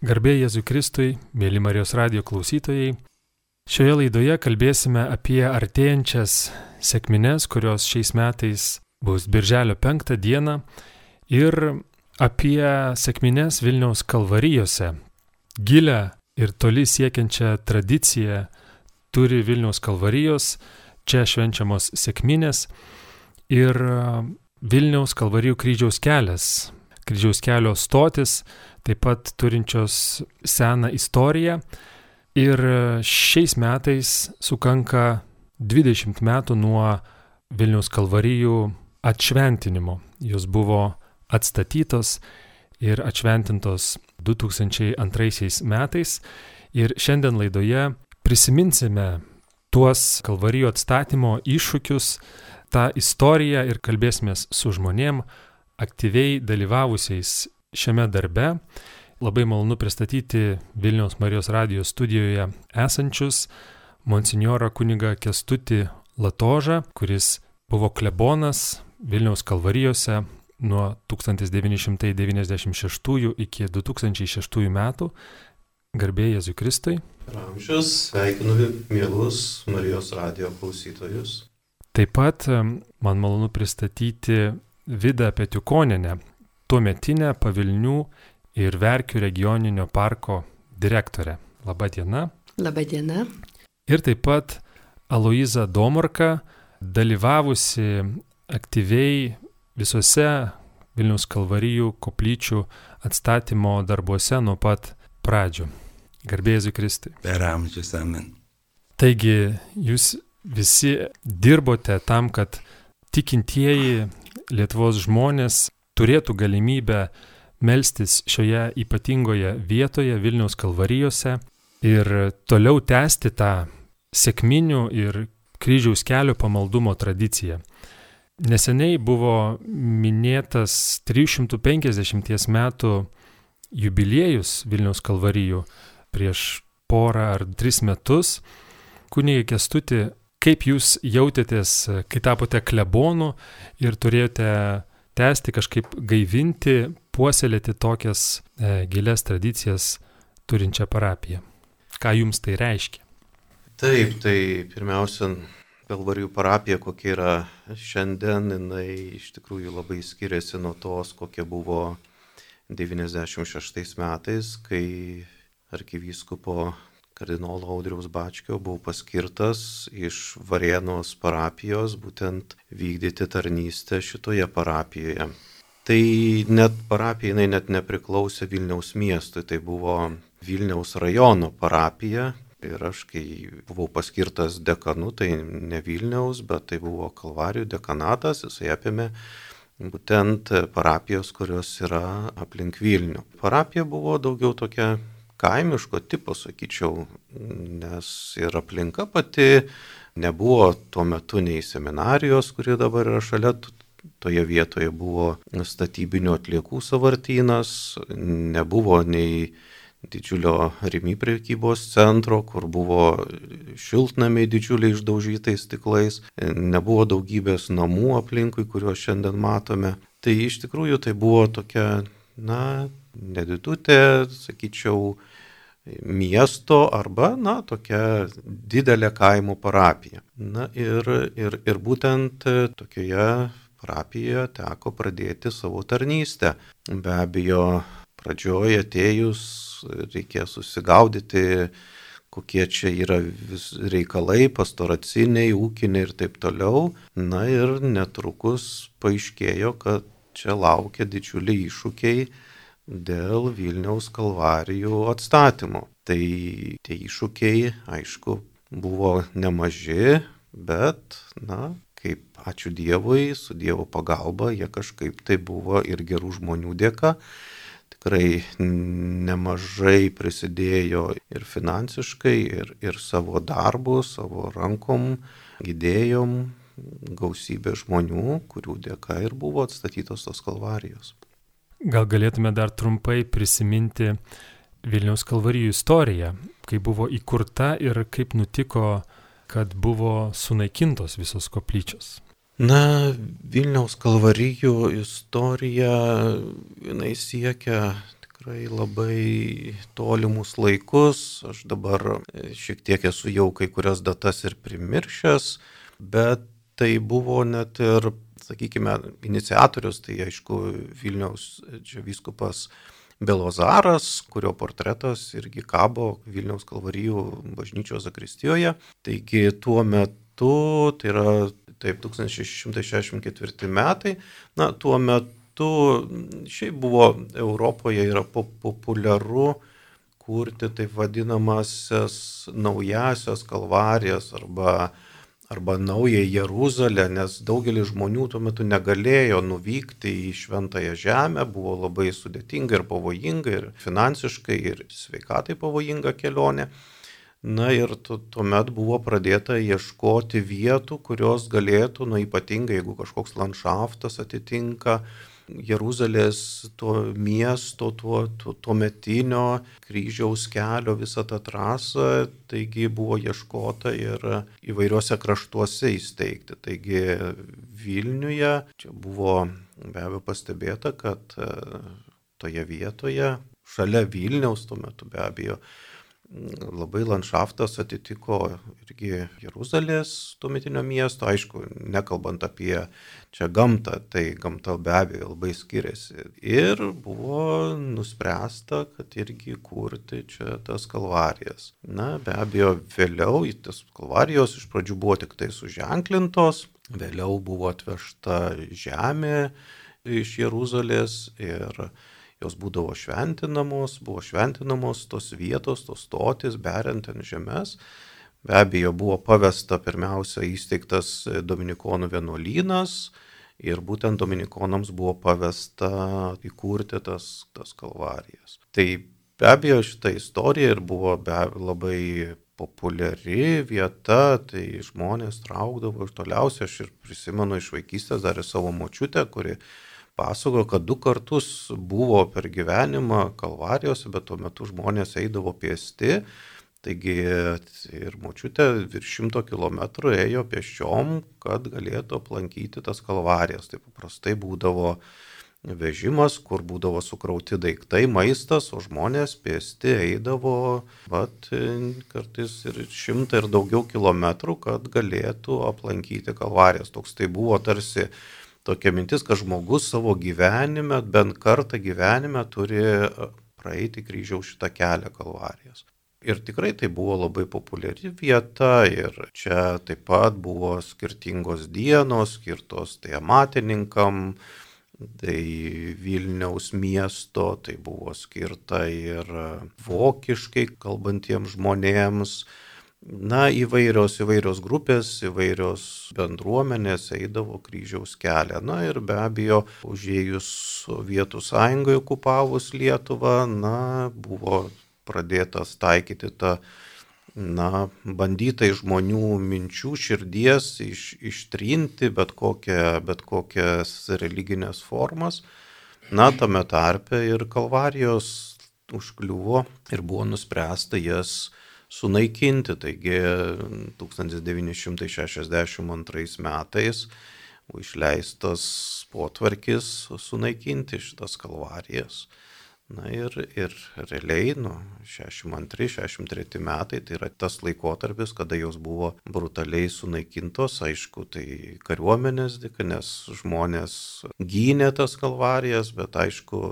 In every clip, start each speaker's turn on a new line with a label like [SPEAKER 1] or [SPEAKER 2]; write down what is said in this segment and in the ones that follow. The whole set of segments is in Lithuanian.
[SPEAKER 1] Garbė Jėzui Kristui, mėly Marijos radio klausytojai. Šioje laidoje kalbėsime apie artėjančias sėkmines, kurios šiais metais bus Birželio 5 dieną ir apie sėkmines Vilniaus kalvarijose. Gilę ir toli siekiančią tradiciją turi Vilniaus kalvarijos, čia švenčiamos sėkminės ir Vilniaus kalvarijų kryžiaus kelias, kryžiaus kelio stotis, taip pat turinčios seną istoriją. Ir šiais metais sukanka 20 metų nuo Vilniaus kalvarijų atšventinimo. Jos buvo atstatytos ir atšventintos 2002 metais. Ir šiandien laidoje prisiminsime tuos kalvarijų atstatymo iššūkius, tą istoriją ir kalbėsimės su žmonėm, aktyviai dalyvavusiais šiame darbe. Labai malonu pristatyti Vilniaus Marijos radijos studijoje esančius monsinjorą kunigą Kestutį Latožą, kuris buvo klebonas Vilniaus kalvarijose nuo 1996 iki 2006 metų. Garbė Jėzui Kristui.
[SPEAKER 2] Ramžius, sveikinu mielus Marijos radio klausytojus.
[SPEAKER 1] Taip pat man malonu pristatyti Vidą Petiukoninę, tuometinę Pavilnių ir Verkių regioninio parko direktorę. Labadiena.
[SPEAKER 3] Labadiena.
[SPEAKER 1] Ir taip pat Aloiza Domorka, dalyvavusi aktyviai visose Vilnius kalvarijų koplyčių atstatymo darbuose nuo pat pradžių. Garbėsiu Kristui.
[SPEAKER 4] Per amžius amen.
[SPEAKER 1] Taigi jūs visi dirbote tam, kad tikintieji Lietuvos žmonės turėtų galimybę melstis šioje ypatingoje vietoje Vilniaus kalvarijose ir toliau tęsti tą sėkminių ir kryžiaus kelio pamaldumo tradiciją. Neseniai buvo minėtas 350 metų jubiliejus Vilniaus kalvarijų prieš porą ar tris metus. Kunigai Kestuti, kaip jūs jautėtės, kai tapote klebonu ir turėjote tęsti, kažkaip gaivinti, puoselėti tokias e, gilias tradicijas turinčią parapiją? Ką jums tai reiškia?
[SPEAKER 2] Taip, tai pirmiausia, Kalvarijų parapija, kokia yra šiandien, jinai iš tikrųjų labai skiriasi nuo tos, kokia buvo 96 metais, kai arkivyskupo kardinolo Audriaus Bačkio buvau paskirtas iš Varėnos parapijos būtent vykdyti tarnystę šitoje parapijoje. Tai net parapija jinai net nepriklausė Vilniaus miestui, tai buvo Vilniaus rajono parapija. Ir aš, kai buvau paskirtas dekanu, tai ne Vilniaus, bet tai buvo Kalvarijų dekanatas, jisai apėmė būtent parapijos, kurios yra aplink Vilnių. Parapija buvo daugiau tokia kaimiško tipo, sakyčiau, nes ir aplinka pati nebuvo tuo metu nei seminarijos, kuri dabar yra šalia, toje vietoje buvo statybinių atliekų savartynas, nebuvo nei didžiulio rimi prekybos centro, kur buvo šiltnamiai didžiuliai išdaužytais stiklais, nebuvo daugybės namų aplinkui, kuriuos šiandien matome. Tai iš tikrųjų tai buvo tokia, na, nedidutė, sakyčiau, miesto arba, na, tokia didelė kaimo parapija. Na ir, ir, ir būtent tokioje parapijoje teko pradėti savo tarnystę. Be abejo, pradžioje atėjus reikės susigaudyti, kokie čia yra reikalai, pastoraciniai, ūkiniai ir taip toliau. Na ir netrukus paaiškėjo, kad čia laukia didžiuliai iššūkiai dėl Vilniaus kalvarijų atstatymo. Tai tie iššūkiai, aišku, buvo nemaži, bet, na, kaip ačiū Dievui, su Dievo pagalba, jie kažkaip tai buvo ir gerų žmonių dėka. Tikrai nemažai prisidėjo ir finansiškai, ir, ir savo darbu, savo rankom, idėjom, gausybė žmonių, kurių dėka ir buvo atstatytos tos kalvarijos.
[SPEAKER 1] Gal galėtume dar trumpai prisiminti Vilniaus kalvarijų istoriją, kaip buvo įkurta ir kaip nutiko, kad buvo sunaikintos visos koplyčios.
[SPEAKER 2] Na, Vilniaus kalvarijų istorija, jinai siekia tikrai labai tolimus laikus. Aš dabar e, šiek tiek esu jau kai kurias datas ir primiršęs, bet tai buvo net ir, sakykime, iniciatorius, tai aišku, Vilniaus čia vyskupas Belozaras, kurio portretas irgi kabo Vilniaus kalvarijų bažnyčios zakristijoje. Taigi tuo metu, tai yra taip 1664 metai, na tuo metu šiaip buvo Europoje yra populiaru kurti taip vadinamasias naujasias kalvarijas arba, arba naują Jeruzalę, nes daugelis žmonių tuo metu negalėjo nuvykti į Šventąją Žemę, buvo labai sudėtinga ir pavojinga, ir finansiškai, ir sveikatai pavojinga kelionė. Na ir tuomet buvo pradėta ieškoti vietų, kurios galėtų, na ypatingai jeigu kažkoks landšaftas atitinka Jeruzalės to miesto, tuo, tuo, tuo metinio kryžiaus kelio visą tą trasą, taigi buvo ieškota ir įvairiuose kraštuose įsteigti. Taigi Vilniuje čia buvo be abejo pastebėta, kad e, toje vietoje, šalia Vilniaus tuo metu be abejo, labai landšaftas atitiko irgi Jeruzalės tuometinio miesto, aišku, nekalbant apie čia gamtą, tai gamta be abejo labai skiriasi. Ir buvo nuspręsta, kad irgi kurti čia tas kalvarijas. Na, be abejo, vėliau tas kalvarijos iš pradžių buvo tik tai suženklintos, vėliau buvo atvežta žemė iš Jeruzalės ir jos būdavo šventinamos, buvo šventinamos tos vietos, tos stotis, beriant ant žemės. Be abejo, buvo pavesta pirmiausia įsteigtas Dominikonų vienuolynas ir būtent Dominikonams buvo pavesta įkurti tas, tas kalvarijas. Tai be abejo šita istorija ir buvo be, labai populiari vieta, tai žmonės traukdavo iš toliausiai, aš ir prisimenu iš vaikystės dar ir savo močiutę, kuri pasakojo, kad du kartus buvo per gyvenimą kalvarijose, bet tuo metu žmonės eidavo pėsti. Taigi ir močiutė virš šimto kilometrų ėjo pėsčiom, kad galėtų aplankyti tas kalvarijas. Tai paprastai būdavo vežimas, kur būdavo sukrauti daiktai, maistas, o žmonės pėsti eidavo, bet kartais ir šimtą ir daugiau kilometrų, kad galėtų aplankyti kalvarijas. Toks tai buvo tarsi tokia mintis, kad žmogus savo gyvenime, bent kartą gyvenime turi e, praeiti kryžiaus šitą kelią kalvarijas. Ir tikrai tai buvo labai populiari vieta ir čia taip pat buvo skirtingos dienos skirtos tai amatininkam, tai Vilniaus miesto, tai buvo skirta ir vokiškai kalbantiems žmonėms, Na, įvairios, įvairios grupės, įvairios bendruomenės eidavo kryžiaus kelią. Na ir be abejo, užėjus Sovietų sąjungai okupavus Lietuvą, na, buvo pradėtas taikyti tą, na, bandyta iš žmonių minčių, širdies iš, ištrinti bet, kokią, bet kokias religinės formas. Na, tame tarpe ir kalvarijos užkliuvo ir buvo nuspręsta jas sunaikinti. Taigi 1962 metais išleistas potvarkis sunaikinti šitas kalvarijas. Na ir, ir realiai, nu, 62-63 metai, tai yra tas laikotarpis, kada jos buvo brutaliai sunaikintos, aišku, tai kariuomenės dėka, nes žmonės gynė tas kalvarijas, bet aišku,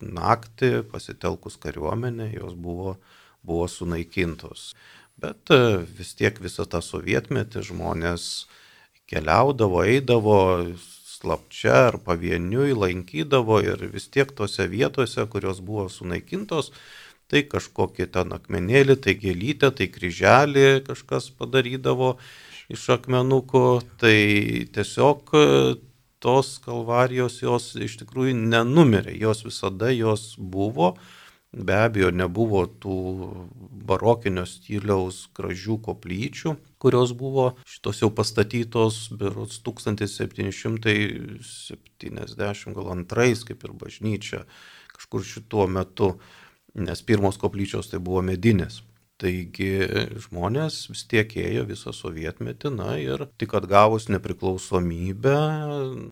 [SPEAKER 2] naktį pasitelkus kariuomenę jos buvo buvo sunaikintos. Bet e, vis tiek visą tą sovietmetį žmonės keliaudavo, eidavo slapčia ar pavieniui, lankydavo ir vis tiek tose vietose, kurios buvo sunaikintos, tai kažkokį ten akmenėlį, tai gėlytę, tai kryželį kažkas padarydavo iš akmenukų, tai tiesiog e, tos kalvarijos jos iš tikrųjų nenumirė, jos visada jos buvo Be abejo, nebuvo tų barokinio stiliaus gražių koplyčių, kurios buvo šitos jau pastatytos berots 1772, kaip ir bažnyčia, kažkur šituo metu, nes pirmos koplyčios tai buvo medinės. Taigi žmonės vis tiek ėjo visą sovietmetį, na ir tik atgavus nepriklausomybę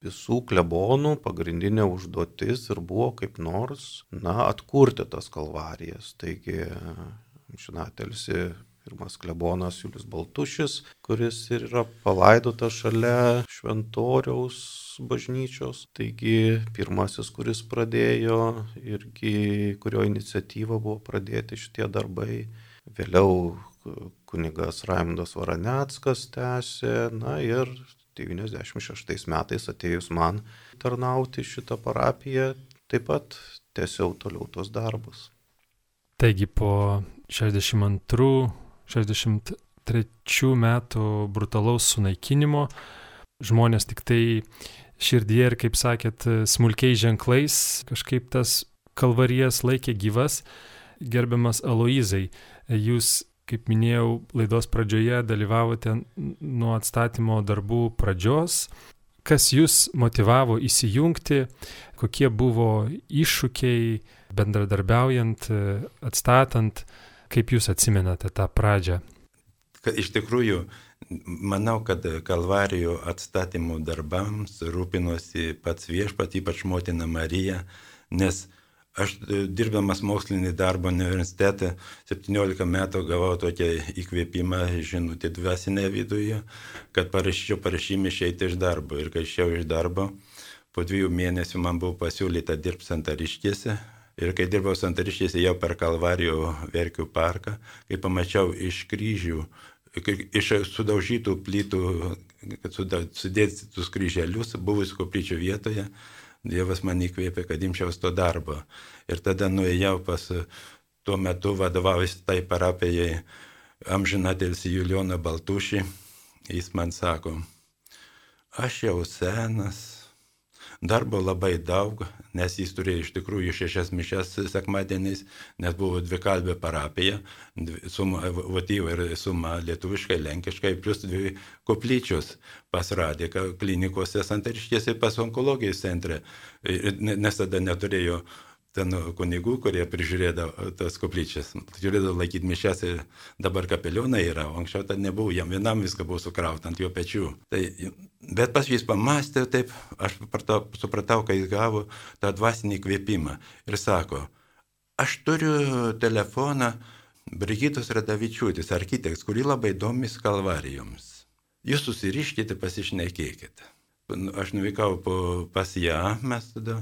[SPEAKER 2] visų klebonų pagrindinė užduotis ir buvo kaip nors, na, atkurti tas kalvarijas. Taigi, žinatelsi, pirmas klebonas Julius Baltušis, kuris ir yra palaidotas šalia šventoriaus bažnyčios. Taigi pirmasis, kuris pradėjo irgi, kurio iniciatyva buvo pradėti šitie darbai. Vėliau kunigas Raimondas Varaneckas tęsė, na ir 96 metais atėjus man tarnauti šitą parapiją, taip pat tęsiau toliau tos darbus.
[SPEAKER 1] Taigi po 62 63 metų brutalaus sunaikinimo žmonės tik tai širdyje ir, kaip sakėt, smulkiai ženklais kažkaip tas kalvarijas laikė gyvas. Gerbiamas Aloizai, jūs, kaip minėjau, laidos pradžioje dalyvavote nuo atstatymo darbų pradžios. Kas jūs motivavo įsijungti, kokie buvo iššūkiai bendradarbiaujant, atstatant Kaip jūs atsimenate tą pradžią?
[SPEAKER 3] Kad iš tikrųjų, manau, kad kalvarijų atstatymų darbams rūpinosi pats viešpat, ypač motina Marija, nes aš dirbdamas mokslinį darbą universitete 17 metų gavau tokią įkvėpimą, žinutę dvasinę viduje, kad parašyčiau parašymį išeiti iš darbo. Ir kai išėjau iš darbo, po dviejų mėnesių man buvo pasiūlyta dirbti santariškėse, Ir kai dirbau santariškėse jau per Kalvarijų verkių parką, kai pamačiau iš kryžių, iš sudaužytų plytų, kad sudėti tus kryželius, buvusių koplyčių vietoje, Dievas man įkvėpė, kad imčiaus to darbo. Ir tada nuėjau pas tuo metu vadovavęs tai parapijai amžinatelis Julijoną Baltušį. Jis man sako, aš jau senas, Darbo labai daug, nes jis turėjo iš tikrųjų šešias mišes sekmadieniais, nes buvo dvikalbė parapija, suma votyva ir suma lietuviškai, lenkiškai, plus dvi koplyčios pas Radiką klinikose santariškėse pas onkologijos centre, nes tada neturėjo ten kunigų, kurie prižiūrėdavo tas koplyčias. Žiūrėdavo laikyti mišes ir dabar kapelionai yra, anksčiau ten nebuvo, jam vienam viską buvo sukrauta ant jo pečių. Tai, bet pas jis pamastė taip, aš supratau, supratau, kai jis gavo tą dvasinį kvėpimą ir sako, aš turiu telefoną Brigitos Radavičiūtis, architektas, kuri labai domis kalvarijoms. Jūs susiriškite, pasišnekėkite. Aš nuvykau po, pas ją, mes tada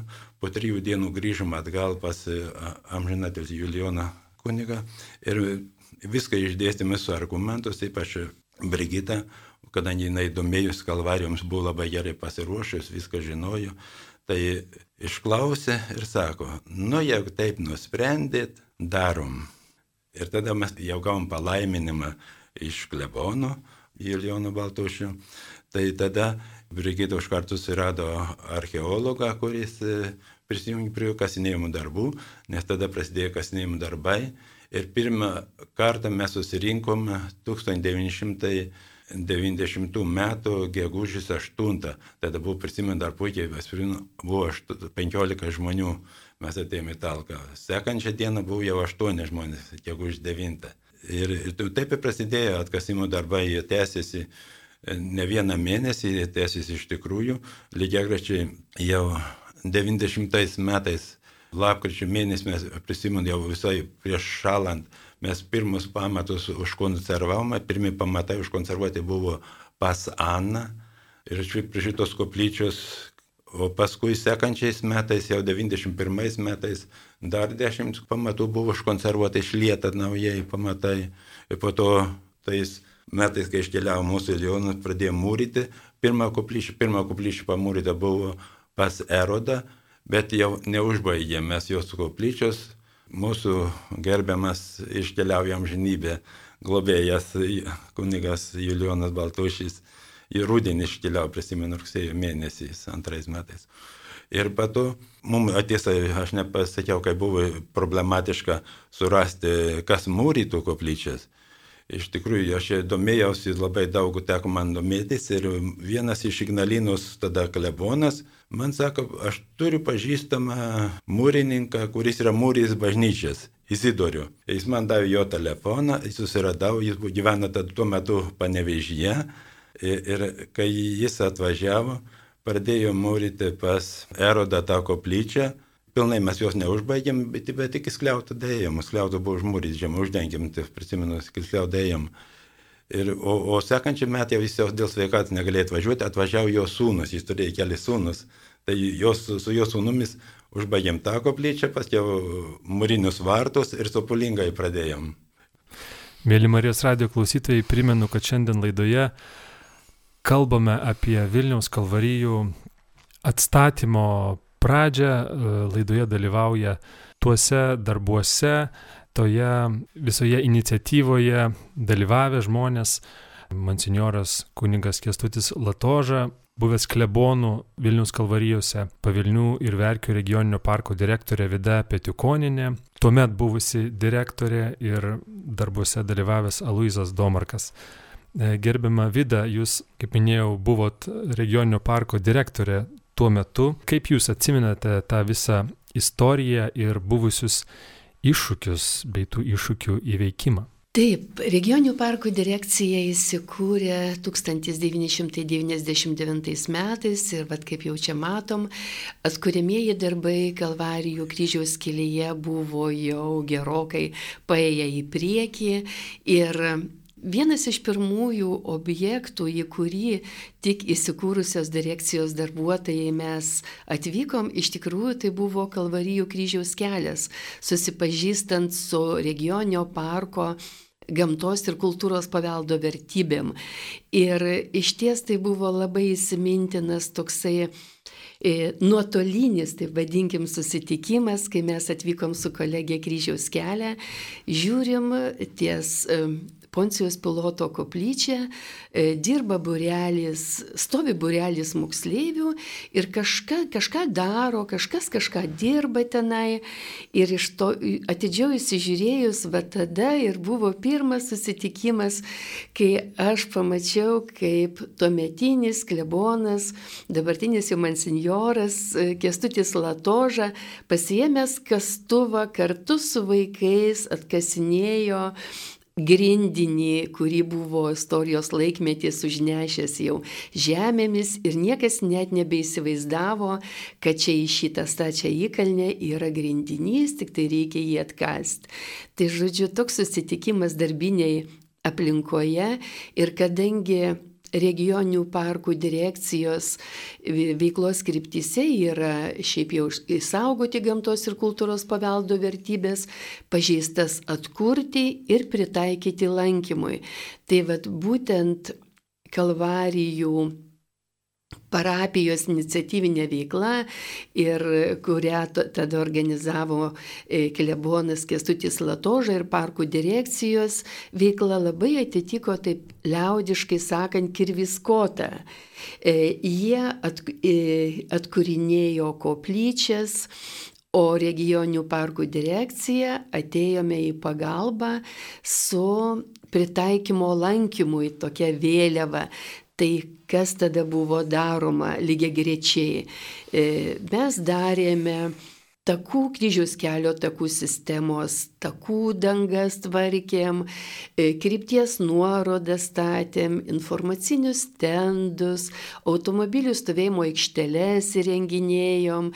[SPEAKER 3] po trijų dienų grįžom atgal pas amžinatelį Julijoną kunigą ir viską išdėstėme su argumentus, ypač Brigita, kadangi jinai domėjus kalvarijoms buvo labai gerai pasiruošus, viską žinojo, tai išklausė ir sako, nu jeigu taip nusprendėt, darom. Ir tada mes jau gavom palaiminimą iš klebono Julijono Baltušio, tai tada Brigita už kartu surado archeologą, kuris e, prisijungė prie kasinėjimų darbų, nes tada prasidėjo kasinėjimų darbai. Ir pirmą kartą mes susirinkom 1990 m. gegužės 8. Tada buvo, prisimenu, dar puikiai, buvo 15 žmonių, mes atėjome į talką. Sekančią dieną buvo jau 8 žmonės, gegužės 9. Ir, ir taip ir prasidėjo atkasimo darbai, jie tęsiasi ne vieną mėnesį, tęsis iš tikrųjų. Lygiagračiai jau 90 metais, lapkričio mėnesį mes prisimenu jau visai prieš šalant, mes pirmus pamatus užkonservavome, pirmie pamatai užkonservuoti buvo pas Anna ir prie šitos koplyčios, o paskui sekančiais metais, jau 91 metais, dar 10 pamatų buvo užkonservuoti išlieta naujai pamatai ir po to tais metais, kai iškeliavo mūsų Lionus, pradėjo mūryti. Pirmą koplyčią, pirmą koplyčią pamūryta buvo pas Erodą, bet jau neužbaigėm mes jos koplyčios. Mūsų gerbiamas iškeliauja amžinybė globėjas kunigas Julijonas Baltušys. Į rudenį iškeliavo, prisimenu, rugsėjo mėnesiais, antrais metais. Ir pato, mums tiesa, aš nepasakiau, kai buvo problematiška surasti, kas mūrytų koplyčias. Iš tikrųjų, aš domėjausi labai daug, teko man domėtis ir vienas iš Ignalinos tada klebonas man sako, aš turiu pažįstamą mūrininką, kuris yra mūris bažnyčias. Izidorių. Jis man davė jo telefoną, jis susiradau, jis gyveno tuo metu panevežyje ir, ir kai jis atvažiavo, pradėjo mūryti pas Erodą tą koplyčią. Pilnai mes jos neužbaigėm, bet, bet tik skliautą dėjom, skliautą buvo užmūryti žemą, uždengėm, tai prisimenu, skliautą dėjom. Ir, o, o sekančią metą jau jis dėl sveikatos negalėjo atvažiuoti, atvažiavo jo sūnus, jis turėjo keli sūnus. Tai jos, su jo sūnumis užbaigėm tą koplyčią, paskiau mūrinius vartus ir sopulingai pradėjom.
[SPEAKER 1] Mėly Marijos radio klausytojai, primenu, kad šiandien laidoje kalbame apie Vilniaus kalvarijų atstatymo pradžią. Laidoje dalyvauja tuose darbuose, toje visoje iniciatyvoje dalyvavę žmonės, monsinjoras kuningas Kestutis Latoža, buvęs klebonų Vilnius kalvarijose, Pavilnių ir Verkių regioninio parko direktorė Vida Petiukoninė, tuomet buvusi direktorė ir darbuose dalyvavęs Aloizas Domarkas. E, gerbiama Vida, jūs, kaip minėjau, buvot regioninio parko direktorė tuo metu. Kaip jūs atsiminate tą visą istoriją ir buvusius iššūkius bei tų iššūkių įveikimą?
[SPEAKER 4] Taip, regioninių parkų direkcija įsikūrė 1999 metais ir, vad kaip jau čia matom, atkuriamieji darbai Kalvarijų kryžiaus kelyje buvo jau gerokai paėję į priekį ir Vienas iš pirmųjų objektų, į kurį tik įsikūrusios direkcijos darbuotojai mes atvykom, iš tikrųjų tai buvo Kalvarijų kryžiaus kelias, susipažįstant su regioninio parko gamtos ir kultūros paveldo vertybėm. Ir iš ties tai buvo labai įsimintinas toksai e, nuotolinis, taip vadinkim, susitikimas, kai mes atvykom su kolegė kryžiaus kelią, žiūrim ties e, Poncijos piloto koplyčia, e, dirba burelis, stovi burelis moksleivių ir kažką, kažką daro, kažkas kažką dirba tenai. Ir iš to atidžiau įsižiūrėjus, va tada ir buvo pirmas susitikimas, kai aš pamačiau, kaip tuometinis klebonas, dabartinis jau mansinjoras e, Kestutis Latoža, pasiemęs kastuvą kartu su vaikais atkasinėjo grindinį, kurį buvo istorijos laikmetis užnešęs jau žemėmis ir niekas net nebeįsivaizdavo, kad čia į šitą stačią įkalnę yra grindinys, tik tai reikia jį atkasti. Tai žodžiu, toks susitikimas darbiniai aplinkoje ir kadangi regioninių parkų direkcijos veiklos kryptise yra šiaip jau išsaugoti gamtos ir kultūros paveldo vertybės, pažeistas atkurti ir pritaikyti lankymui. Tai vad būtent kalvarijų parapijos iniciatyvinė veikla ir kurią tada organizavo e, klebonas Kestutis Latoža ir parkų direkcijos veikla labai atitiko, taip liaudiškai sakant, kirviskotą. E, jie e, atkūrinėjo koplyčias, o regioninių parkų direkcija atėjome į pagalbą su pritaikymo lankymui tokia vėliava. Tai kas tada buvo daroma lygiai grečiai. E, mes darėme takų kryžiaus kelio takų sistemos, takų dangas tvarkėm, e, krypties nuorodas statėm, informacinius stendus, automobilių stovėjimo aikšteles įrenginėjom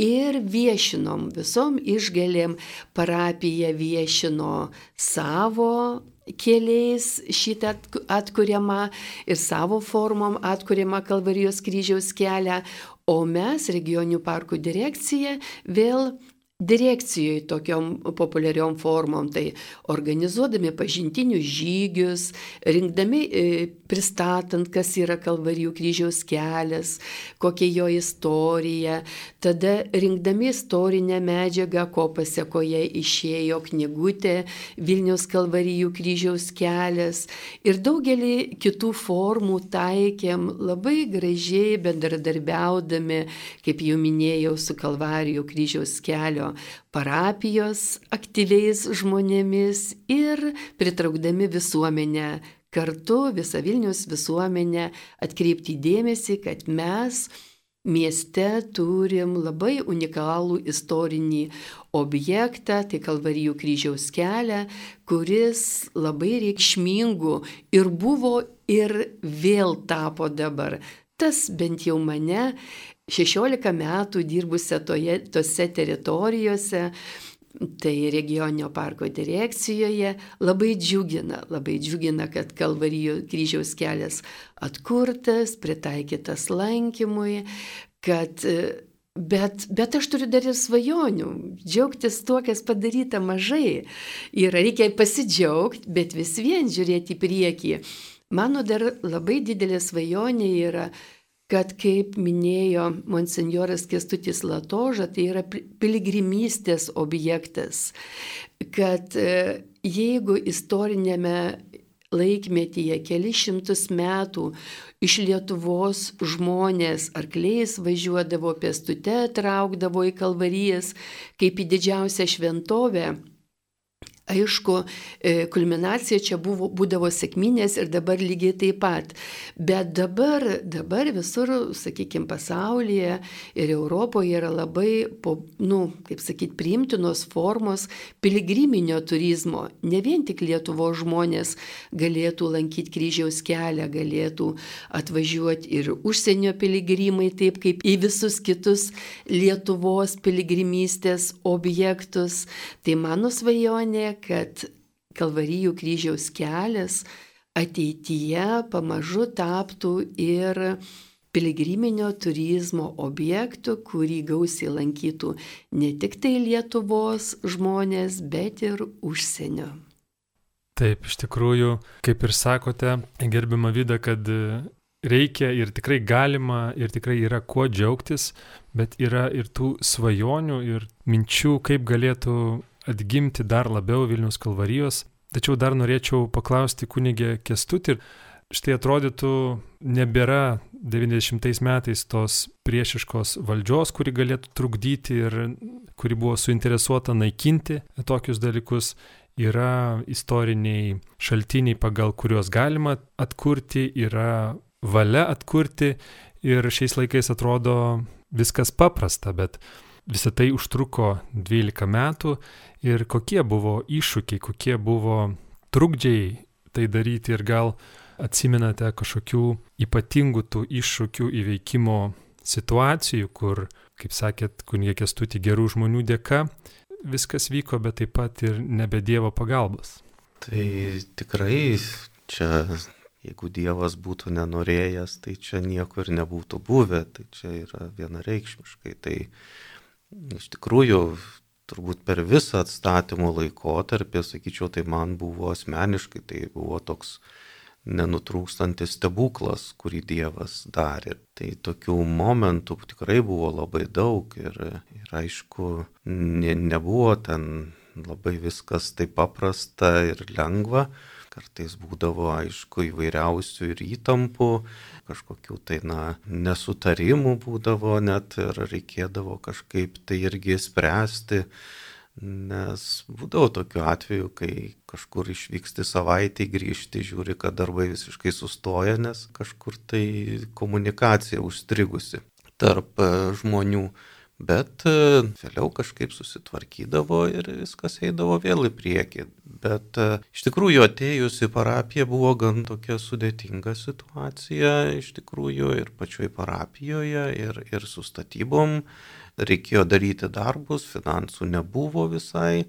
[SPEAKER 4] ir viešinom visom išgalėm parapija viešino savo keliais šitą atkuriamą ir savo formom atkuriamą Kalvarijos kryžiaus kelią, o mes regioninių parkų direkcija vėl direkcijoje tokiom populiariom formom, tai organizuodami pažintinius žygius, rinkdami, e, pristatant, kas yra Kalvarijų kryžiaus kelias, kokia jo istorija, tada rinkdami istorinę medžiagą, ko pasiekoje išėjo knygutė Vilnius Kalvarijų kryžiaus kelias. Ir daugelį kitų formų taikėm labai gražiai bendradarbiaudami, kaip jau minėjau, su Kalvarijų kryžiaus kelio parapijos aktyviais žmonėmis ir pritraukdami visuomenę kartu visą Vilnius visuomenę atkreipti dėmesį, kad mes mieste turim labai unikalų istorinį objektą, tai Kalvarijų kryžiaus kelią, kuris labai reikšmingų ir buvo ir vėl tapo dabar. Tas bent jau mane 16 metų dirbusią toje, tose teritorijose, tai regioninio parko direkcijoje, labai džiugina, labai džiugina, kad Kalvarijų kryžiaus kelias atkurtas, pritaikytas lankymui, kad Bet, bet aš turiu dar ir svajonių, džiaugtis tuo, kas padaryta mažai. Ir reikia pasidžiaugti, bet vis vien žiūrėti į priekį. Mano dar labai didelė svajonė yra kad, kaip minėjo monsinjoras Kestutis Latoža, tai yra piligrimystės objektas, kad e, jeigu istorinėme laikmetyje keli šimtus metų iš Lietuvos žmonės arkliais važiuodavo pėstute, traukdavo į kalvarijas kaip į didžiausią šventovę, Aišku, e, kulminacija čia buvo, būdavo sėkminės ir dabar lygiai taip pat. Bet dabar, dabar visur, sakykime, pasaulyje ir Europoje yra labai, po, nu, kaip sakyti, priimtinos formos piligriminio turizmo. Ne vien tik Lietuvo žmonės galėtų lankyti kryžiaus kelią, galėtų atvažiuoti ir užsienio piligrimai, taip kaip į visus kitus Lietuvos piligrimystės objektus. Tai mano svajonė kad Kalvarijų kryžiaus kelias ateityje pamažu taptų ir piligriminio turizmo objektų, kurį gausiai lankytų ne tik tai Lietuvos žmonės, bet ir užsienio.
[SPEAKER 1] Taip, iš tikrųjų, kaip ir sakote, gerbima Vida, kad reikia ir tikrai galima ir tikrai yra kuo džiaugtis, bet yra ir tų svajonių ir minčių, kaip galėtų atgimti dar labiau Vilnius kalvarijos. Tačiau dar norėčiau paklausti kunigė Kestutį. Štai atrodytų, nebėra 90 metais tos priešiškos valdžios, kuri galėtų trukdyti ir kuri buvo suinteresuota naikinti tokius dalykus. Yra istoriniai šaltiniai, pagal kuriuos galima atkurti, yra valia atkurti ir šiais laikais atrodo viskas paprasta, bet visą tai užtruko 12 metų ir kokie buvo iššūkiai, kokie buvo trukdžiai tai daryti ir gal atsimenate kažkokių ypatingų tų iššūkių įveikimo situacijų, kur, kaip sakėt, kunigė kestuti gerų žmonių dėka, viskas vyko, bet taip pat ir nebe Dievo pagalbos.
[SPEAKER 2] Tai tikrai čia, jeigu Dievas būtų nenorėjęs, tai čia nieko ir nebūtų buvę, tai čia yra vienareikšmiškai. Tai iš tikrųjų turbūt per visą atstatymo laikotarpį, sakyčiau, tai man buvo asmeniškai, tai buvo toks nenutrūkstantis stebuklas, kurį Dievas darė. Tai tokių momentų tikrai buvo labai daug ir, ir aišku, ne, nebuvo ten labai viskas taip paprasta ir lengva. Kartais būdavo, aišku, įvairiausių ir įtampų, kažkokių tai, na, nesutarimų būdavo net ir reikėdavo kažkaip tai irgi spręsti. Nes būdavo tokiu atveju, kai kažkur išvyksti savaitį, grįžti, žiūri, kad darbai visiškai sustoja, nes kažkur tai komunikacija užstrigusi tarp e, žmonių. Bet e, vėliau kažkaip susitvarkydavo ir viskas eidavo vėl į priekį. Bet e, iš tikrųjų atėjus į parapiją buvo gan tokia sudėtinga situacija, iš tikrųjų ir pačioj parapijoje, ir, ir su statybom. Reikėjo daryti darbus, finansų nebuvo visai.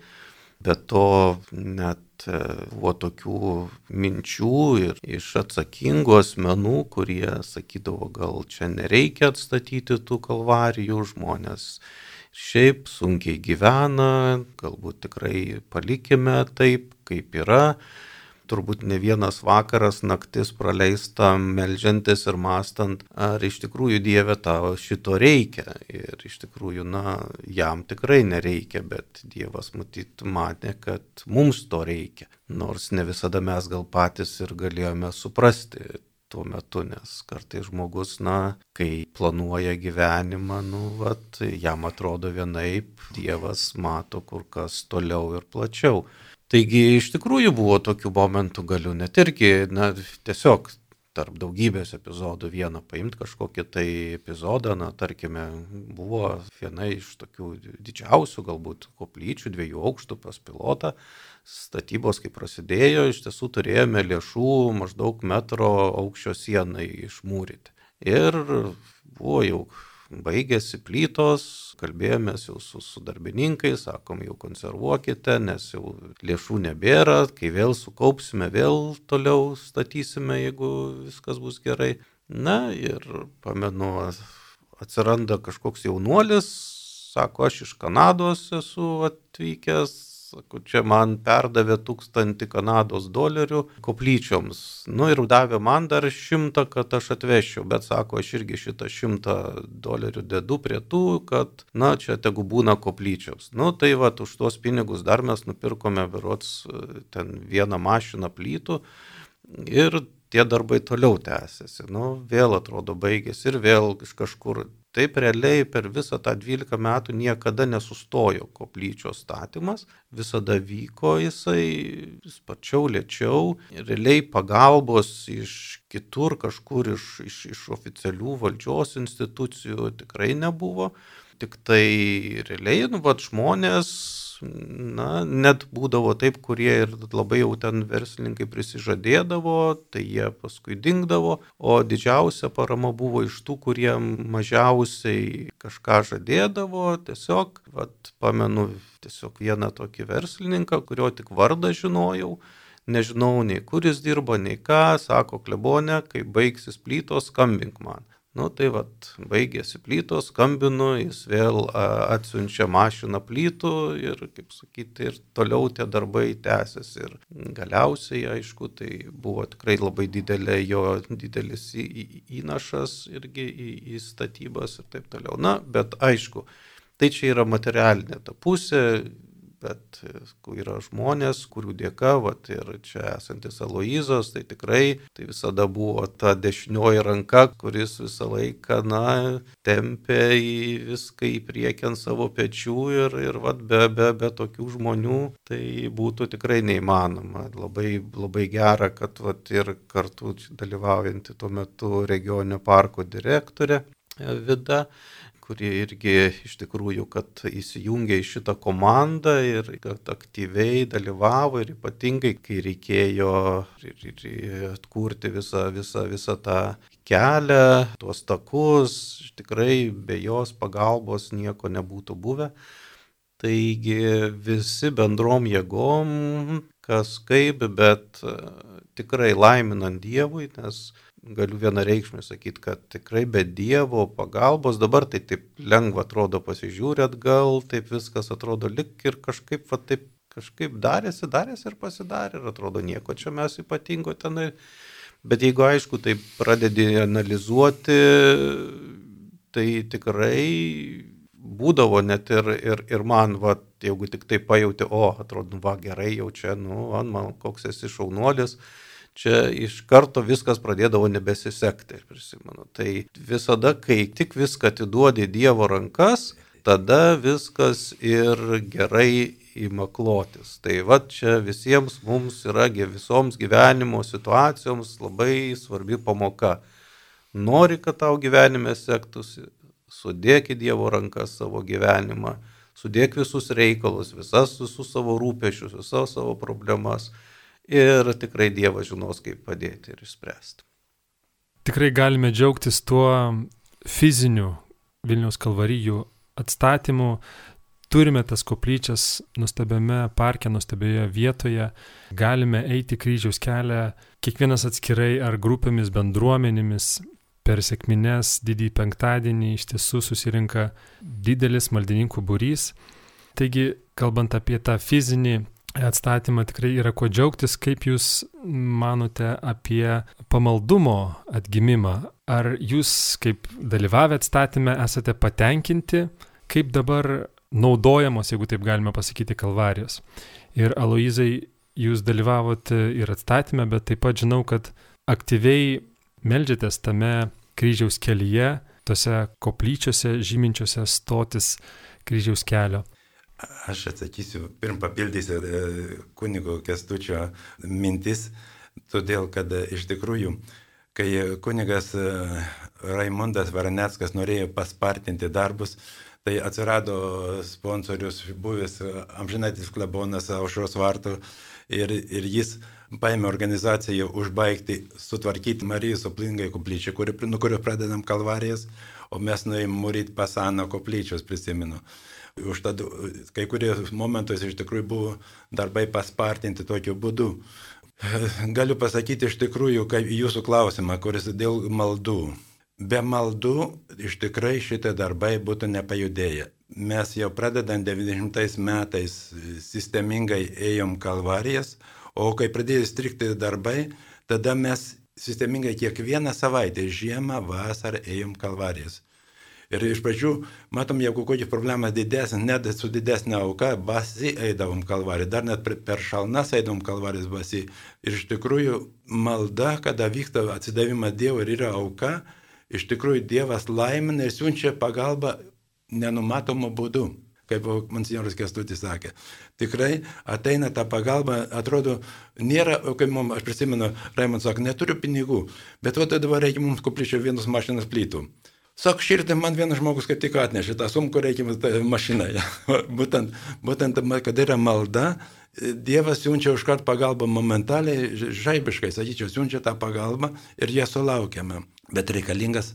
[SPEAKER 2] Be to net buvo tokių minčių ir iš atsakingų asmenų, kurie sakydavo, gal čia nereikia atstatyti tų kalvarijų, žmonės šiaip sunkiai gyvena, galbūt tikrai palikime taip, kaip yra turbūt ne vienas vakaras, naktis praleista melžiantis ir mastant, ar iš tikrųjų Dieve tau šito reikia. Ir iš tikrųjų, na, jam tikrai nereikia, bet Dievas matyt matė, kad mums to reikia. Nors ne visada mes gal patys ir galėjome suprasti tuo metu, nes kartais žmogus, na, kai planuoja gyvenimą, nu, vat, jam atrodo vienaip, Dievas mato kur kas toliau ir plačiau. Taigi iš tikrųjų buvo tokių momentų, galiu net irgi, na, tiesiog tarp daugybės epizodų vieną paimti kažkokį tai epizodą, na, tarkime, buvo viena iš tokių didžiausių galbūt koplyčių, dviejų aukštų pas pilotą. Statybos, kai prasidėjo, iš tiesų turėjome lėšų maždaug metro aukščio sienai išmūryti. Ir buvo jau baigėsi plytos, kalbėjomės jau su, su darbininkais, sakom, jau konservuokite, nes jau lėšų nebėra, kai vėl sukaupsime, vėl toliau statysime, jeigu viskas bus gerai. Na ir pamenu, atsiranda kažkoks jaunuolis, sako, aš iš Kanados esu atvykęs, Sako, čia man perdavė tūkstantį Kanados dolerių koplyčioms. Nu ir davė man dar šimtą, kad aš atvešiu, bet sako, aš irgi šitą šimtą dolerių dedu prie tų, kad, na, čia tegu būna koplyčioms. Nu tai va, už tuos pinigus dar mes nupirkome, berots, ten vieną mašiną plytų ir tie darbai toliau tęsiasi. Nu, vėl atrodo baigėsi ir vėl iš kažkur. Taip realiai per visą tą 12 metų niekada nesustojo koplyčios statymas, visada vyko jisai sparčiau, lėčiau, realiai pagalbos iš kitur, kažkur iš, iš, iš oficialių valdžios institucijų tikrai nebuvo, tik tai realiai, nu, vad žmonės na, net būdavo taip, kurie ir labai jau ten verslininkai prisižadėdavo, tai jie paskui dingdavo, o didžiausia parama buvo iš tų, kurie mažiausiai kažką žadėdavo, tiesiog, vat, pamenu tiesiog vieną tokį verslininką, kurio tik vardą žinojau, nežinau nei kur jis dirbo, nei ką, sako klebonė, kai baigsis plytos, skambink man. Nu tai vad, baigėsi plytos, skambinu, jis vėl atsiunčia mašiną plytų ir, kaip sakyti, ir toliau tie darbai tęsiasi. Ir galiausiai, aišku, tai buvo tikrai labai didelė jo didelis įnašas irgi į, į statybas ir taip toliau. Na, bet aišku, tai čia yra materialinė ta pusė, bet yra žmonės, kurių dėka, vat, ir čia esantis Aloizas, tai tikrai tai visada buvo ta dešinioji ranka, kuris visą laiką, na, tempė į viską į priekį ant savo pečių ir, ir vat, be, be, be tokių žmonių tai būtų tikrai neįmanoma. Labai, labai gera, kad vat, ir kartu dalyvaujanti tuo metu regioninio parko direktorė Vida kurie irgi iš tikrųjų, kad įsijungė į šitą komandą ir kad aktyviai dalyvavo ir ypatingai, kai reikėjo ir, ir atkurti visą, visą, visą tą kelią, tuos takus, tikrai be jos pagalbos nieko nebūtų buvę. Taigi visi bendrom jėgom, kas kaip, bet tikrai laiminant Dievui, nes galiu vienareikšmiai sakyti, kad tikrai be Dievo pagalbos dabar tai taip lengva atrodo pasižiūrėt atgal, taip viskas atrodo lik ir kažkaip, va taip kažkaip darėsi, darėsi ir pasidarė ir atrodo nieko čia mes ypatingo tenai. Bet jeigu aišku, tai pradedi analizuoti, tai tikrai būdavo net ir, ir, ir man, va, jeigu tik tai pajauti, o, atrodo, va, gerai, jau čia, nu, man, man koks esi šaunuolis, čia iš karto viskas pradėdavo nebesisekti, prisimenu. Tai visada, kai tik viską atiduodi Dievo rankas, tada viskas ir gerai įmaklotis. Tai va čia visiems mums yra visoms gyvenimo situacijoms labai svarbi pamoka. Nori, kad tau gyvenime sektųsi, sudėk į Dievo rankas savo gyvenimą, sudėk visus reikalus, visas visus savo rūpešius, visas savo problemas ir tikrai Dievas žinos, kaip padėti ir išspręsti.
[SPEAKER 1] Tikrai galime džiaugtis tuo fiziniu Vilniaus kalvarijų atstatymu. Turime tas koplyčias nuostabiame parke, nuostabioje vietoje, galime eiti kryžiaus kelią, kiekvienas atskirai ar grupėmis, bendruomenėmis, per sėkmines didįjį penktadienį iš tiesų susirinka didelis maldininkų būrys. Taigi, kalbant apie tą fizinį atstatymą tikrai yra kuo džiaugtis. Kaip Jūs manote apie pamaldumo atgimimą? Ar Jūs, kaip dalyvavę atstatymę, esate patenkinti, kaip dabar naudojamos, jeigu taip galime pasakyti, kalvarijos? Ir Aloizai, Jūs dalyvavote ir atstatymę, bet taip pat žinau, kad aktyviai melžiatės tame kryžiaus kelyje, tose koplyčiose žyminčiose stotis kryžiaus kelio.
[SPEAKER 3] Aš atsakysiu, pirm papildysiu e, kunigo kestučio mintis, todėl kad e, iš tikrųjų, kai kunigas e, Raimundas Varaneckas norėjo paspartinti darbus, tai atsirado sponsorius, buvęs amžinatis klebonas Aušros vartų ir, ir jis paėmė organizaciją užbaigti, sutvarkyti Marijos oplingai koplyčią, kuri, nuo kurio pradedam kalvarijas, o mes nuėjom mūryti pasaną koplyčios, prisimenu. Užtad kai kurie momentais iš tikrųjų buvo darbai paspartinti tokiu būdu. Galiu pasakyti iš tikrųjų, jūsų klausimą, kuris dėl maldų. Be maldų iš tikrųjų šitie darbai būtų nepajudėję. Mes jau pradedant 90 metais sistemingai ėjom kalvarijas, o kai pradėjo strikti darbai, tada mes sistemingai kiekvieną savaitę, žiemą, vasarą ėjom kalvarijas. Ir iš pradžių, matom, jeigu kokia problema didesnė, net su didesnė auka, basi eidavom kalvarį, dar net per šalnas eidavom kalvarės basi. Ir iš tikrųjų malda, kada vyksta atsidavimas Dievui ir yra auka, iš tikrųjų Dievas laimina ir siunčia pagalbą nenumatomu būdu kaip monsinjoras Kestutis sakė. Tikrai ateina ta pagalba, atrodo, nėra, kaip mums, aš prisimenu, Raimondas sako, neturiu pinigų, bet o dabar reikia mums koplyčio vienos mašinos plytų. Sak, širdį man vienas žmogus kaip tik atnešė tą sumką, reikia mašiną. būtent, būtent, kad yra malda, Dievas siunčia užkart pagalbą momentaliai, žaibiškai, sakyčiau, siunčia tą pagalbą ir ją sulaukiame. Bet reikalingas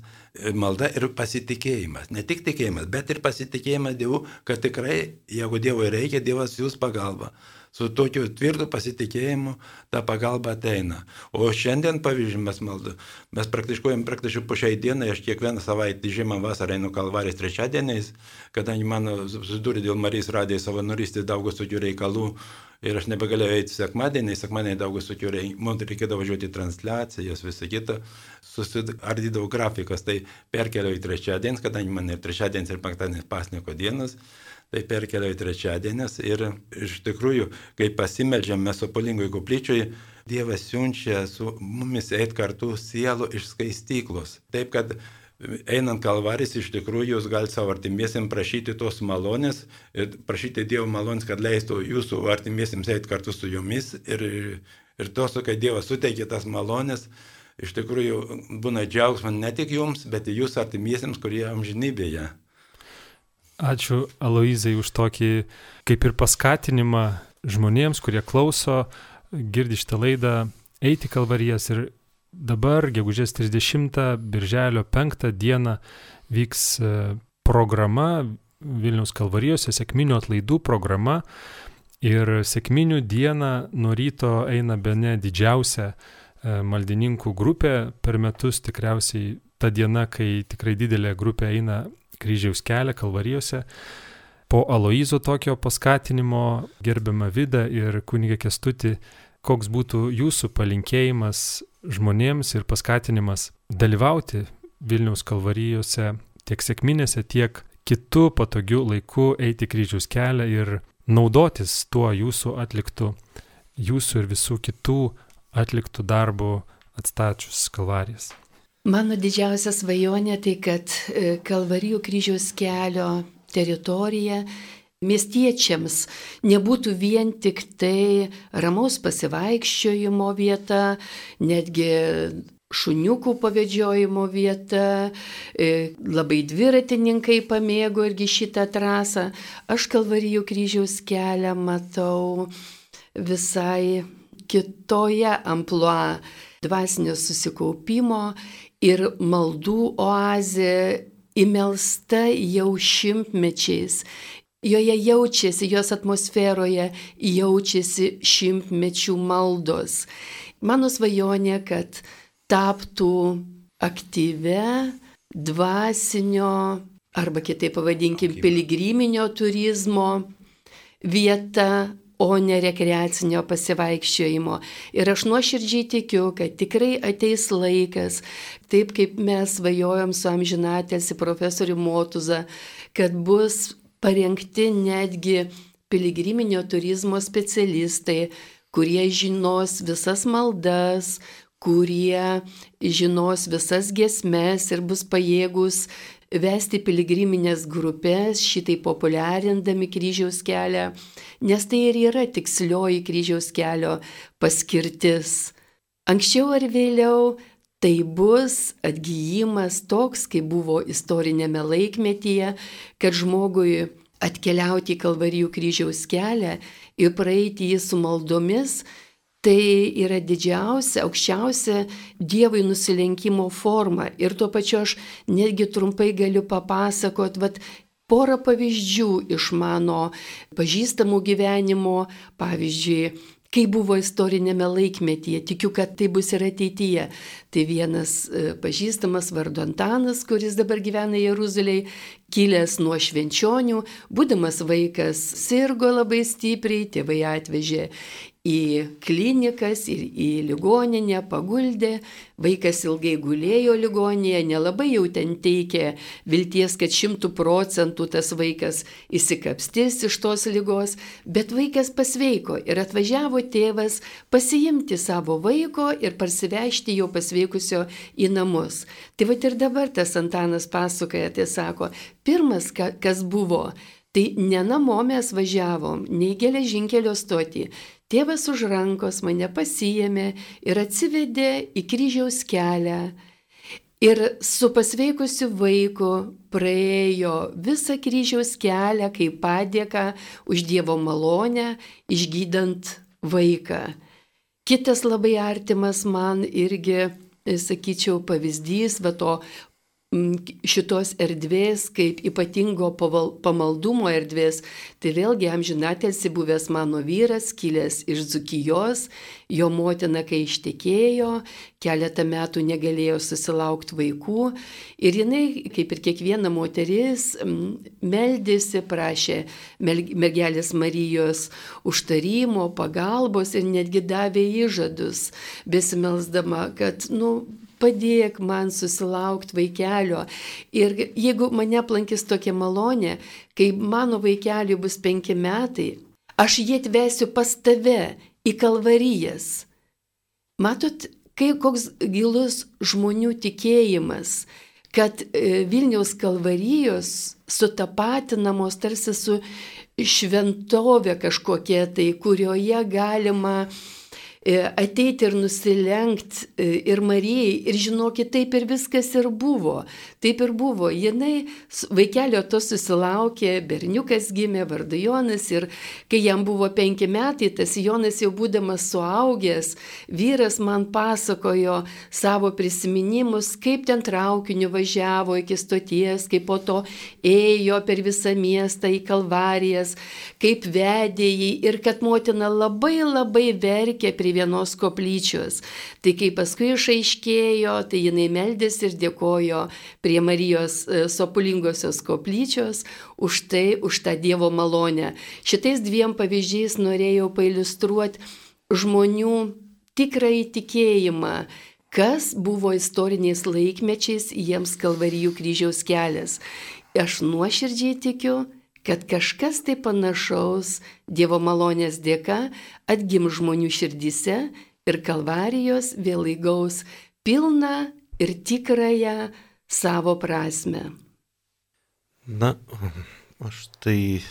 [SPEAKER 3] malda ir pasitikėjimas. Ne tik tikėjimas, bet ir pasitikėjimas Dievu, kad tikrai, jeigu Dievui reikia, Dievas jūs pagalba su tokiu tvirtu pasitikėjimu ta pagalba ateina. O šiandien, pavyzdžiui, mes maldu, mes praktikuojam praktiškai po šiai dienai, aš kiekvieną savaitę žiemą vasarą einu kalvarės trečiadieniais, kadangi mano susidūrė dėl Marijos radijai savanorystės daug tokių reikalų. Ir aš nebegalėjau eiti sekmadienį, sekmadienį daug visokių reikalų, man reikėdavo važiuoti į transliacijas, visą kitą, susidardydavau grafikas, tai perkeliau į trečiadienį, kadangi man ir trečiadienis ir penktadienis pasniko dienas, tai perkelia į trečiadienis ir iš tikrųjų, kai pasimeldžiam mes Sopolingoj koplyčioje, Dievas siunčia su mumis eit kartu sielų iš skaistyklos. Taip, kad einant kalvaris, iš tikrųjų jūs galite savo artimiesiam prašyti tos malonės ir prašyti Dievo malonės, kad leistų jūsų artimiesiems eiti kartu su jumis ir, ir tos, kai Dievas suteikia tas malonės, iš tikrųjų būna džiaugsmas ne tik jums, bet ir jūsų artimiesiems, kurie amžinybėje.
[SPEAKER 1] Ačiū Aloizai už tokį kaip ir paskatinimą žmonėms, kurie klauso, girdi šitą laidą, eiti kalvarijas ir dabar, gegužės 30, birželio 5 dieną vyks e, programa Vilniaus kalvarijose, sėkminių atlaidų programa. Ir sėkminių dieną nuo ryto eina be ne didžiausia e, maldininkų grupė. Per metus tikriausiai ta diena, kai tikrai didelė grupė eina kryžiaus kelią kalvarijose. Po Aloizo tokio paskatinimo gerbiamą Vidą ir kunigė Kestuti, koks būtų jūsų palinkėjimas žmonėms ir paskatinimas dalyvauti Vilniaus kalvarijose tiek sėkminėse, tiek kitų patogių laikų eiti kryžiaus kelią ir naudotis tuo jūsų atliktų, jūsų ir visų kitų atliktų darbų atstačius kalvarijas.
[SPEAKER 4] Mano didžiausia svajonė tai, kad e, Kalvarijų kryžiaus kelio teritorija miestiečiams nebūtų vien tik tai ramaus pasivaikščiojimo vieta, netgi šuniukų pavedžiojimo vieta, e, labai dviratininkai pamėgo irgi šitą trasą. Aš Kalvarijų kryžiaus kelią matau visai kitoje ampluo dvasinio susikaupimo ir maldų oazė įmelsta jau šimtmečiais. Joje jaučiasi, jos atmosferoje jaučiasi šimtmečių maldos. Mano svajonė, kad taptų aktyvę dvasinio arba kitaip pavadinkim piligriminio turizmo vieta, o ne rekreacinio pasivaikščiojimo. Ir aš nuoširdžiai tikiu, kad tikrai ateis laikas, taip kaip mes svajojom su amžinatėsi profesoriu Motuza, kad bus parengti netgi piligriminio turizmo specialistai, kurie žinos visas maldas, kurie žinos visas gesmes ir bus pajėgus vesti piligriminės grupės, šitai populiarindami kryžiaus kelią, nes tai ir yra tikslioji kryžiaus kelio paskirtis. Anksčiau ar vėliau tai bus atgyjimas toks, kaip buvo istorinėme laikmetyje, kad žmogui atkeliauti į Kalvarijų kryžiaus kelią ir praeiti jį su maldomis, tai yra didžiausia, aukščiausia Dievui nusilenkimo forma. Ir tuo pačiu aš netgi trumpai galiu papasakot, vad porą pavyzdžių iš mano pažįstamų gyvenimo, pavyzdžiui, kai buvo istorinėme laikmetyje, tikiu, kad tai bus ir ateityje. Tai vienas e, pažįstamas vardu Antanas, kuris dabar gyvena Jeruzalėje, kilęs nuo švenčionių, būdamas vaikas sirgo labai stipriai, tėvai atvežė į klinikas ir į ligoninę, paguldė, vaikas ilgai gulėjo ligoninėje, nelabai jau ten teikė vilties, kad šimtų procentų tas vaikas įsikapstys iš tos lygos, bet vaikas pasveiko ir atvažiavo tėvas pasiimti savo vaiko ir parsivežti jo pasveikusio į namus. Tai va ir dabar tas Antanas pasakoja, tai sako, pirmas, kas buvo, tai ne namo mes važiavom, nei geležinkelio stoti, Tėvas už rankos mane pasijėmė ir atsivedė į kryžiaus kelią. Ir su pasveikusiu vaiku praėjo visą kryžiaus kelią kaip padėka už Dievo malonę, išgydant vaiką. Kitas labai artimas man irgi, sakyčiau, pavyzdys, va to šitos erdvės kaip ypatingo pamaldumo erdvės, tai vėlgi amžinatelsi buvęs mano vyras, kilęs iš Dzukijos, jo motina, kai ištekėjo, keletą metų negalėjo susilaukti vaikų. Ir jinai, kaip ir kiekviena moteris, meldėsi, prašė mergelės Marijos užtarimo, pagalbos ir netgi davė įžadus, besimelsdama, kad, nu, padėk man susilaukti vaikelio. Ir jeigu mane aplankys tokia malonė, kai mano vaikeliui bus penki metai, aš jį atvesiu pas tave į kalvarijas. Matot, kai koks gilus žmonių tikėjimas, kad e, Vilniaus kalvarijos sutapatinamos tarsi su šventovė kažkokia tai, kurioje galima E, ateiti ir nusilenkti e, ir Marijai ir žinokit, taip ir viskas ir buvo. Taip ir buvo. Jinai vaikelio to susilaukė, berniukas gimė vardu Jonas ir kai jam buvo penki metai, tas Jonas jau būdamas suaugęs, vyras man pasakojo savo prisiminimus, kaip ten traukiniu važiavo iki stoties, kaip po to ėjo per visą miestą į Kalvarijas, kaip vedė jį ir kad motina labai labai verkė prie vienos koplyčios. Tai kai paskui išaiškėjo, tai jinai meldėsi ir dėkojo prie Marijos e, sopulingosios koplyčios už tai, už tą Dievo malonę. Šitais dviem pavyzdžiais norėjau pailustruoti žmonių tikrąjį tikėjimą, kas buvo istoriniais laikmečiais jiems Kalvarijų kryžiaus kelias. Aš nuoširdžiai tikiu, kad kažkas tai panašaus Dievo malonės dėka atgim žmonių širdise ir kalvarijos vėl įgaus pilną ir tikrąją savo prasme.
[SPEAKER 2] Na, aš tai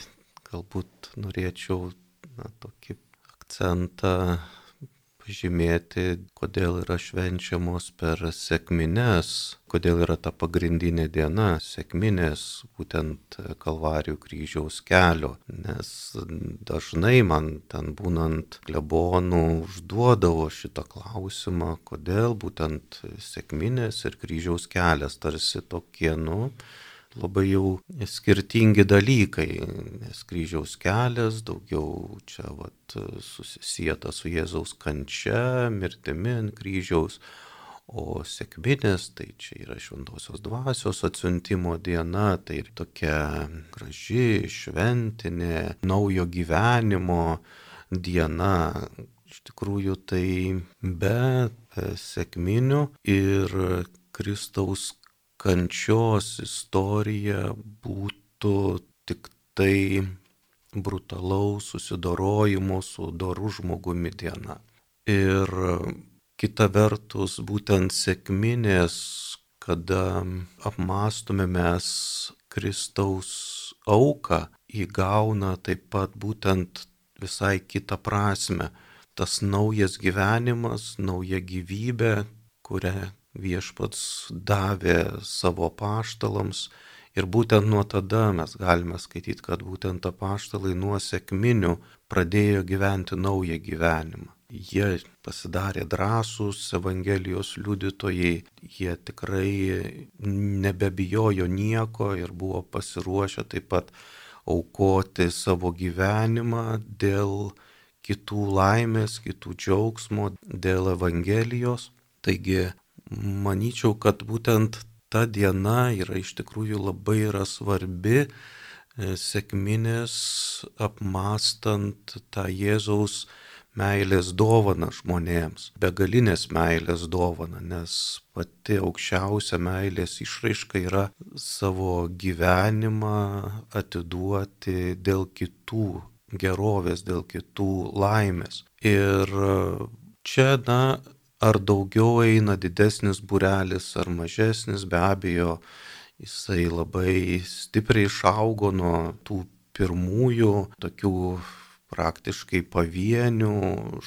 [SPEAKER 2] galbūt norėčiau na, tokį akcentą pažymėti, kodėl yra švenčiamos per sėkmines, kodėl yra ta pagrindinė diena sėkminės, būtent Kalvarijų kryžiaus kelio. Nes dažnai man ten būnant klebonų užduodavo šitą klausimą, kodėl būtent sėkminės ir kryžiaus kelias tarsi tokie, nu, labai jau skirtingi dalykai, nes kryžiaus kelias daugiau čia vat, susijęta su Jėzaus kančia, mirtimi ant kryžiaus, o sėkminės tai čia yra šventosios dvasios atsiuntimo diena, tai ir tokia graži, šventinė, naujo gyvenimo diena. Iš tikrųjų tai be sėkminių ir Kristaus kančios istorija būtų tik tai brutalaus susidorojimo su doru žmogumi diena. Ir kita vertus, būtent sėkminės, kada apmastome mes Kristaus auką, įgauna taip pat būtent visai kitą prasme. Tas naujas gyvenimas, nauja gyvybė, kurią viešpats davė savo paštalams ir būtent nuo tada mes galime skaityti, kad būtent apaštalai nuo sėkminių pradėjo gyventi naują gyvenimą. Jie pasidarė drąsūs Evangelijos liudytojai, jie tikrai nebebijojo nieko ir buvo pasiruošę taip pat aukoti savo gyvenimą dėl kitų laimės, kitų džiaugsmo, dėl Evangelijos. Taigi, manyčiau, kad būtent ta diena yra iš tikrųjų labai yra svarbi e, sėkminės apmastant tą Jėzaus meilės dovana žmonėms, begalinės meilės dovana, nes pati aukščiausia meilės išraiška yra savo gyvenimą atiduoti dėl kitų gerovės, dėl kitų laimės. Ir čia, na, ar daugiau eina didesnis burelis ar mažesnis, be abejo, jisai labai stipriai išaugo nuo tų pirmųjų tokių praktiškai pavienių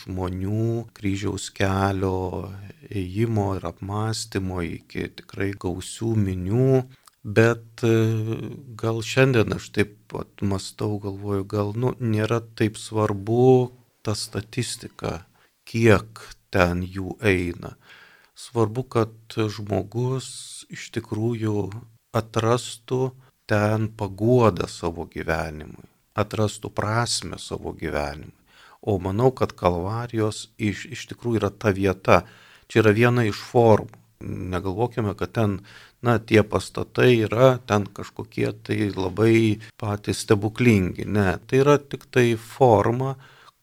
[SPEAKER 2] žmonių kryžiaus kelio ėjimo ir apmąstymo iki tikrai gausių minių. Bet gal šiandien aš taip mąstau, galvoju, gal nu, nėra taip svarbu ta statistika, kiek ten jų eina. Svarbu, kad žmogus iš tikrųjų atrastų ten paguodą savo gyvenimui atrastų prasme savo gyvenimui. O manau, kad Kalvarijos iš, iš tikrųjų yra ta vieta, čia yra viena iš formų. Negalvokime, kad ten, na, tie pastatai yra ten kažkokie tai labai patys stebuklingi. Ne, tai yra tik tai forma,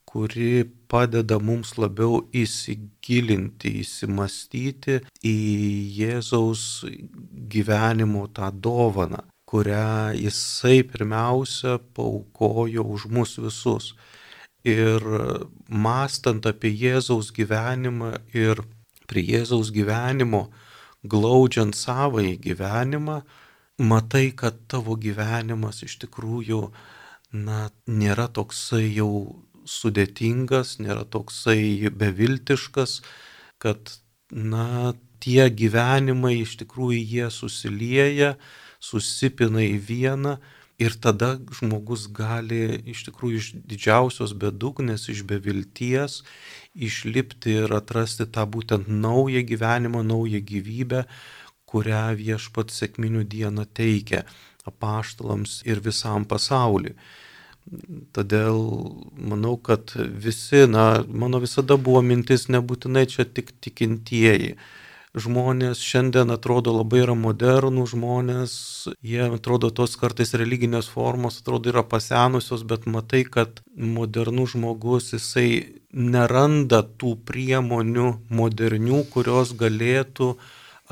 [SPEAKER 2] kuri padeda mums labiau įsigilinti, įsimastyti į Jėzaus gyvenimo tą dovaną kurią jisai pirmiausia paukojo už mus visus. Ir mastant apie Jėzaus gyvenimą ir prie Jėzaus gyvenimo, glaudžiant savąjį gyvenimą, matai, kad tavo gyvenimas iš tikrųjų na, nėra toksai jau sudėtingas, nėra toksai beviltiškas, kad na, tie gyvenimai iš tikrųjų jie susilieja, susipina į vieną ir tada žmogus gali iš tikrųjų iš didžiausios bedugnės, iš bevilties išlipti ir atrasti tą būtent naują gyvenimą, naują gyvybę, kurią viešpat sėkminių dieną teikia apaštalams ir visam pasauliu. Todėl manau, kad visi, na, mano visada buvo mintis nebūtinai čia tik tikintieji. Žmonės šiandien atrodo labai yra modernų žmonės, jie atrodo tos kartais religinės formos, atrodo yra pasenusios, bet matai, kad modernus žmogus jisai neranda tų priemonių modernių, kurios galėtų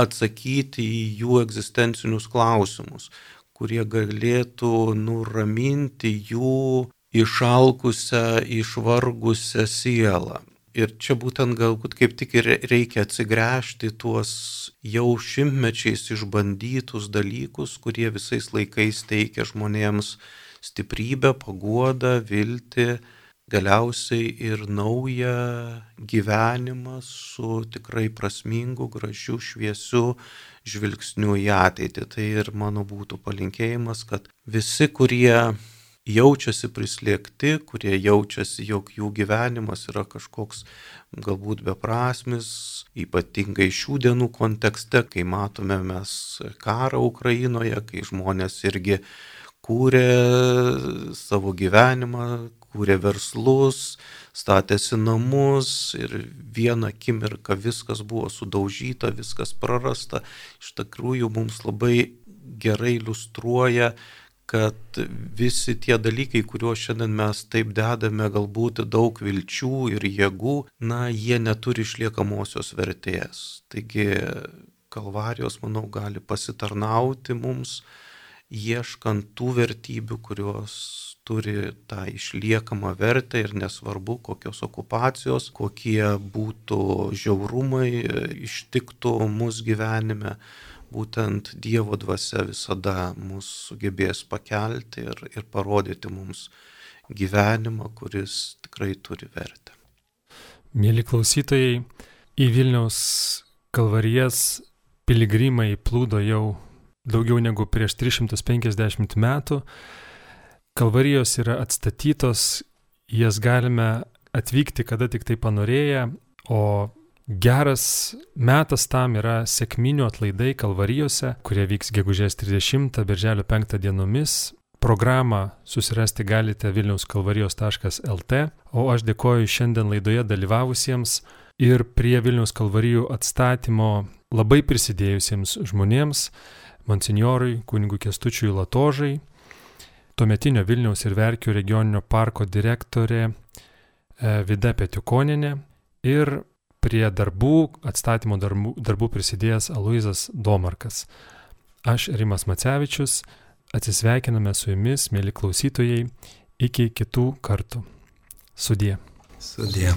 [SPEAKER 2] atsakyti į jų egzistencinius klausimus, kurie galėtų nuraminti jų išalkusią, išvargusią sielą. Ir čia būtent galbūt kaip tik ir reikia atsigręžti tuos jau šimtmečiais išbandytus dalykus, kurie visais laikais teikia žmonėms stiprybę, paguodą, viltį, galiausiai ir naują gyvenimą su tikrai prasmingu, gražiu, šviesiu žvilgsniu į ateitį. Tai ir mano būtų palinkėjimas, kad visi, kurie jaučiasi prislėgti, kurie jaučiasi, jog jų gyvenimas yra kažkoks galbūt beprasmis, ypatingai šių dienų kontekste, kai matome mes karą Ukrainoje, kai žmonės irgi kūrė savo gyvenimą, kūrė verslus, statėsi namus ir vieną akimirką viskas buvo sudaužyta, viskas prarasta. Iš tikrųjų mums labai gerai iliustruoja kad visi tie dalykai, kuriuos šiandien mes taip dedame galbūt daug vilčių ir jėgų, na, jie neturi išliekamosios vertės. Taigi Kalvarijos, manau, gali pasitarnauti mums, ieškant tų vertybių, kurios turi tą išliekamą vertę ir nesvarbu, kokios okupacijos, kokie būtų žiaurumai ištiktų mūsų gyvenime būtent Dievo dvasia visada mus sugebės pakelti ir, ir parodyti mums gyvenimą, kuris tikrai turi vertę.
[SPEAKER 1] Mėly klausytojai, į Vilniaus Kalvarijas piligrimai plūdo jau daugiau negu prieš 350 metų. Kalvarijos yra atstatytos, jas galime atvykti kada tik tai panorėję, o geras metas tam yra sėkminių atlaidai Kalvarijose, kurie vyks gegužės 30, birželio 5 dienomis. Programą susirasti galite vilniaus kalvarijos.lt, o aš dėkoju šiandien laidoje dalyvavusiems ir prie Vilniaus kalvarijų atstatymo labai prisidėjusiems žmonėms, monsinjorui kunigui Kestučiui Latožai, tuometinio Vilniaus ir Verkių regioninio parko direktorė e, Vida Petiukoninė ir prie darbų, atstatymo darbų, darbų prisidėjęs Aloizas Domarkas. Aš Rimas Macevičius, atsisveikiname su jumis, mėly klausytojai, iki kitų kartų. Sudie.
[SPEAKER 3] Sudie.